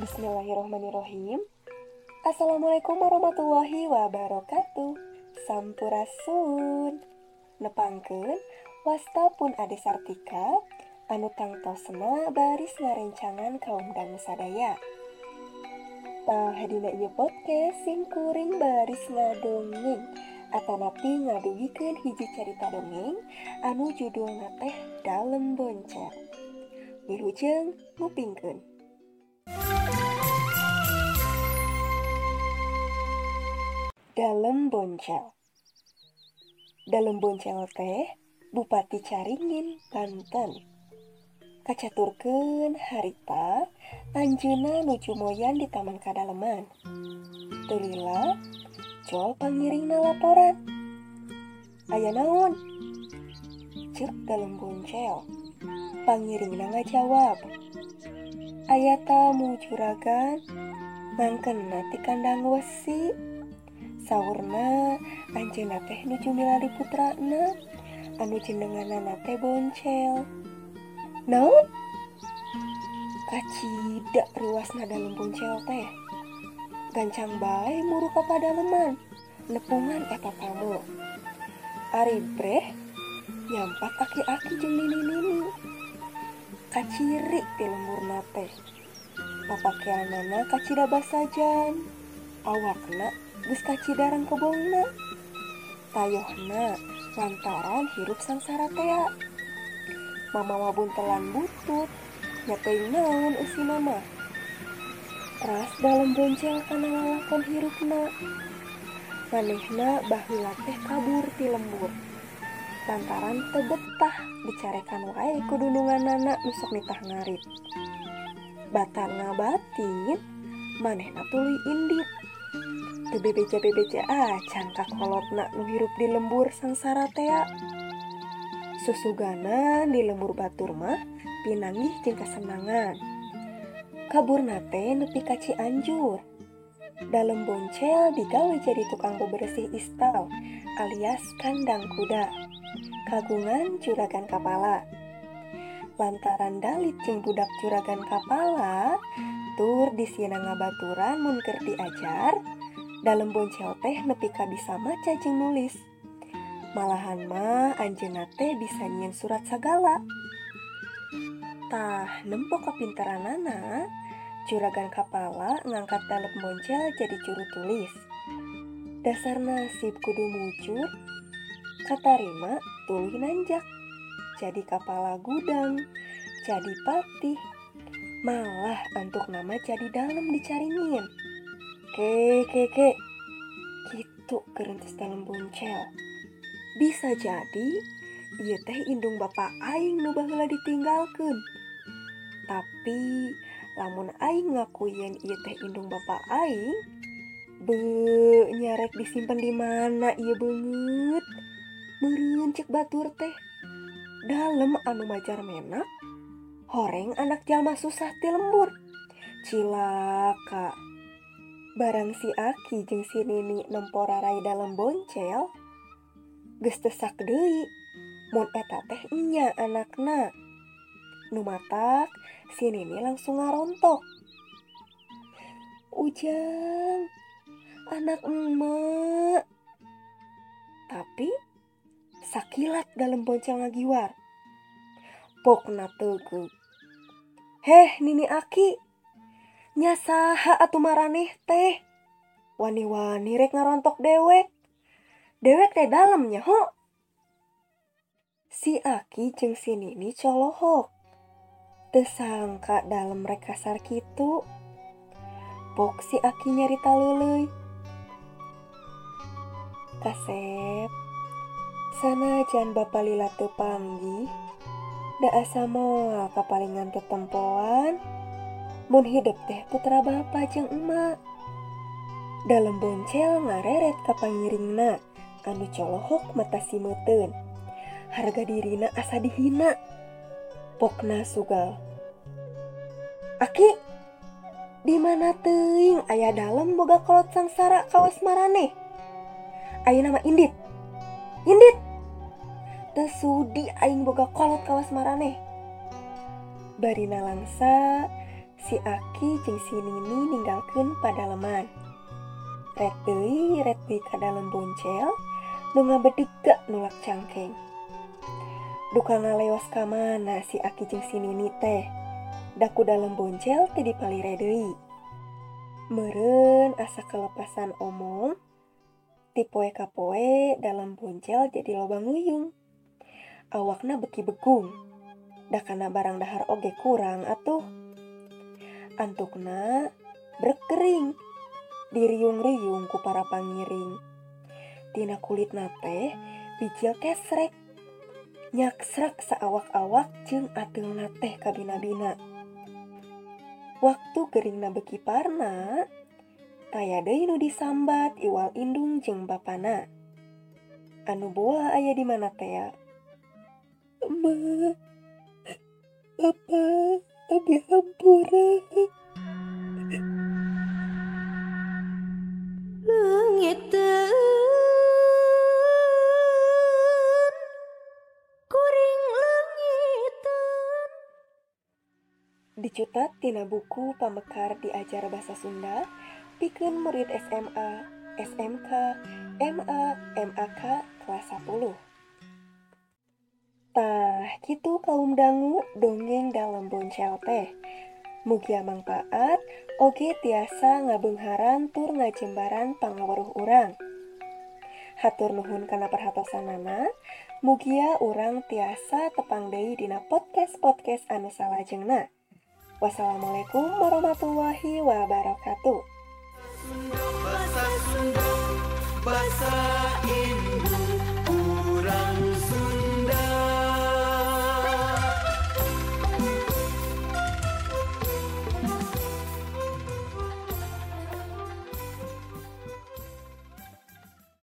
Bismillahirrahmanirrahim. Assalamualaikum warahmatullahi wabarakatuh. Sampurasun. Nepangkeun Wasta pun ade sartika Anu tangtosna baris ngarencangan kaum dangu sadaya. Tah ieu podcast sing kuring baris ngadongeng Atanapi ngadugikeun hiji cerita dongeng Anu judulna teh Dalem Boncel Wilujeng ngupingkeun Dalem Boncel Dalem Boncel teh Bupati Caringin, Banten. Kacaturkeun harita Anjeuna nuju moyan di Taman Kadaleman. Tulila Jol pangiringna laporan. Aya naon? Cek Dalem Boncel. Pangiringna ngajawab. Aya tamu juragan Mangkena ti kandang wesi. Saurna Anjeuna teh nuju milari putrana anu jenenganana teh boncel. Naon? Kacida ruasna dalam boncel teh gancang bae muru ka padaleman nepungan eta tamu ari breh nyampak aki-aki jeung nini-nini. Kaciri ti lembur teh papakeanana kacida basajan. Awakna geus kacidaran kebongna tayohna lantaran hirup sangsara tea. Mama buntelan butut nyatein naon usi mama ras dalam boncel kana lalakon hirupna. Manehna baheula teh kabur ti lembur. Lantaran tebetah dicarekan wae kudununganana nusok nitah ngarit. Batarna batin manehna tuluy indit. Teu bebeja-bebeja acan kakolotna nu hirup di lembur sangsara tea. Susugana di lembur batur mah pinanggih jeung kabur nate nepi ka Cianjur. Dalam boncel digawe jadi tukang bebersih istal alias kandang kuda. Kagungan juragan kapala. Lantaran dalit jeung budak juragan kapala tur di siena ngabaturan mun keur diajar dalam boncel teh nepi ka bisa maca jeung nulis. Malahan mah anjeuna teh bisa nyieun surat sagala tah nempo kapinteranana juragan kapala ngangkat dalam boncel jadi juru tulis. Dasar nasib kudu mujur katarima tuluy nanjak. Jadi kapala gudang jadi patih. Malah antuk nama jadi dalam dicaringin. Ke ke ke. Gitu kerentes dalam boncel bisa jadi iya teh indung bapak aing nu baheula ditinggalkeun tapi lamun aing ngakuyen iya teh indung bapak aing be nyarek disimpan di mana iya banget meureun cek batur teh. Dalem anu majar menak horeng anak jalma susah ti lembur. Cilaka barang si Aki jeung si Nini dalam boncel geus tesak deui. Mun eta teh enya anakna nu matak si Nini langsung ngarontok. Ujang anak emak. Tapi sakilat dalam boncel ngagiwar pokna teuguk heh Nini Aki nyasaha atuh maraneh teh. Wani-wani rek ngarontok dewek. Dewek teh dalamnya ho. Si Aki jeung si Nini colohok tesangka dalam rek kasar kitu. Pok si Aki nyarita leuleui kasep sanajan bapa lila teu panggih da asa moal kapalingan tetempoan mun hidup teh putra bapa jeung emak. Dalam boncel ngareret ka pangiringna. Anu colohok mata simeteun harga dirina asa dihina pokna sugal Aki di mana teuing aya dalam boga kolot sangsara kawas marane aya nama Indit Indit Tesudi aing boga kolot kawas marane. Barina langsa, si Aki jeung si Nini ninggalkeun padaleman. Red deui, red deui ka dalem boncel, nu ngabedega nulak cangkeng. Duka ngalewas ka mana si Aki jeung si teh. Daku dalam boncel teu dipalire deui. Meureun asa kelepasan omong, tipoe kapoe dalam boncel jadi loba nguyung. Awakna beki begung. Dakana barang dahar oge kurang atuh. Antukna berkering. Diriung-riung ku para pangiring. Tina kulit nate bijil kesrek. Nyaksrak saawak-awak jeung ateulna teh kabina-bina. Waktu geringna beki parna, deui nu disambat iwal indung jeung bapana. Anu boa aya di mana teh? Ma, Papa, abi hampura. Dicutat tina buku pamekar diajar bahasa Sunda pikeun murid SMA, SMK, MA, MAK kelas 10. Tah, kitu kaum dangu dongeng dalam boncel teh. Mugia mangpaat, oge tiasa ngabeungharan tur ngajembaran pangaweruh urang. Hatur nuhun kana perhatosanana, mugia urang tiasa tepang deui dina podcast-podcast anu salajengna. Wassalamualaikum warahmatullahi wabarakatuh. Bahasa Sunda, bahasa Indonesia.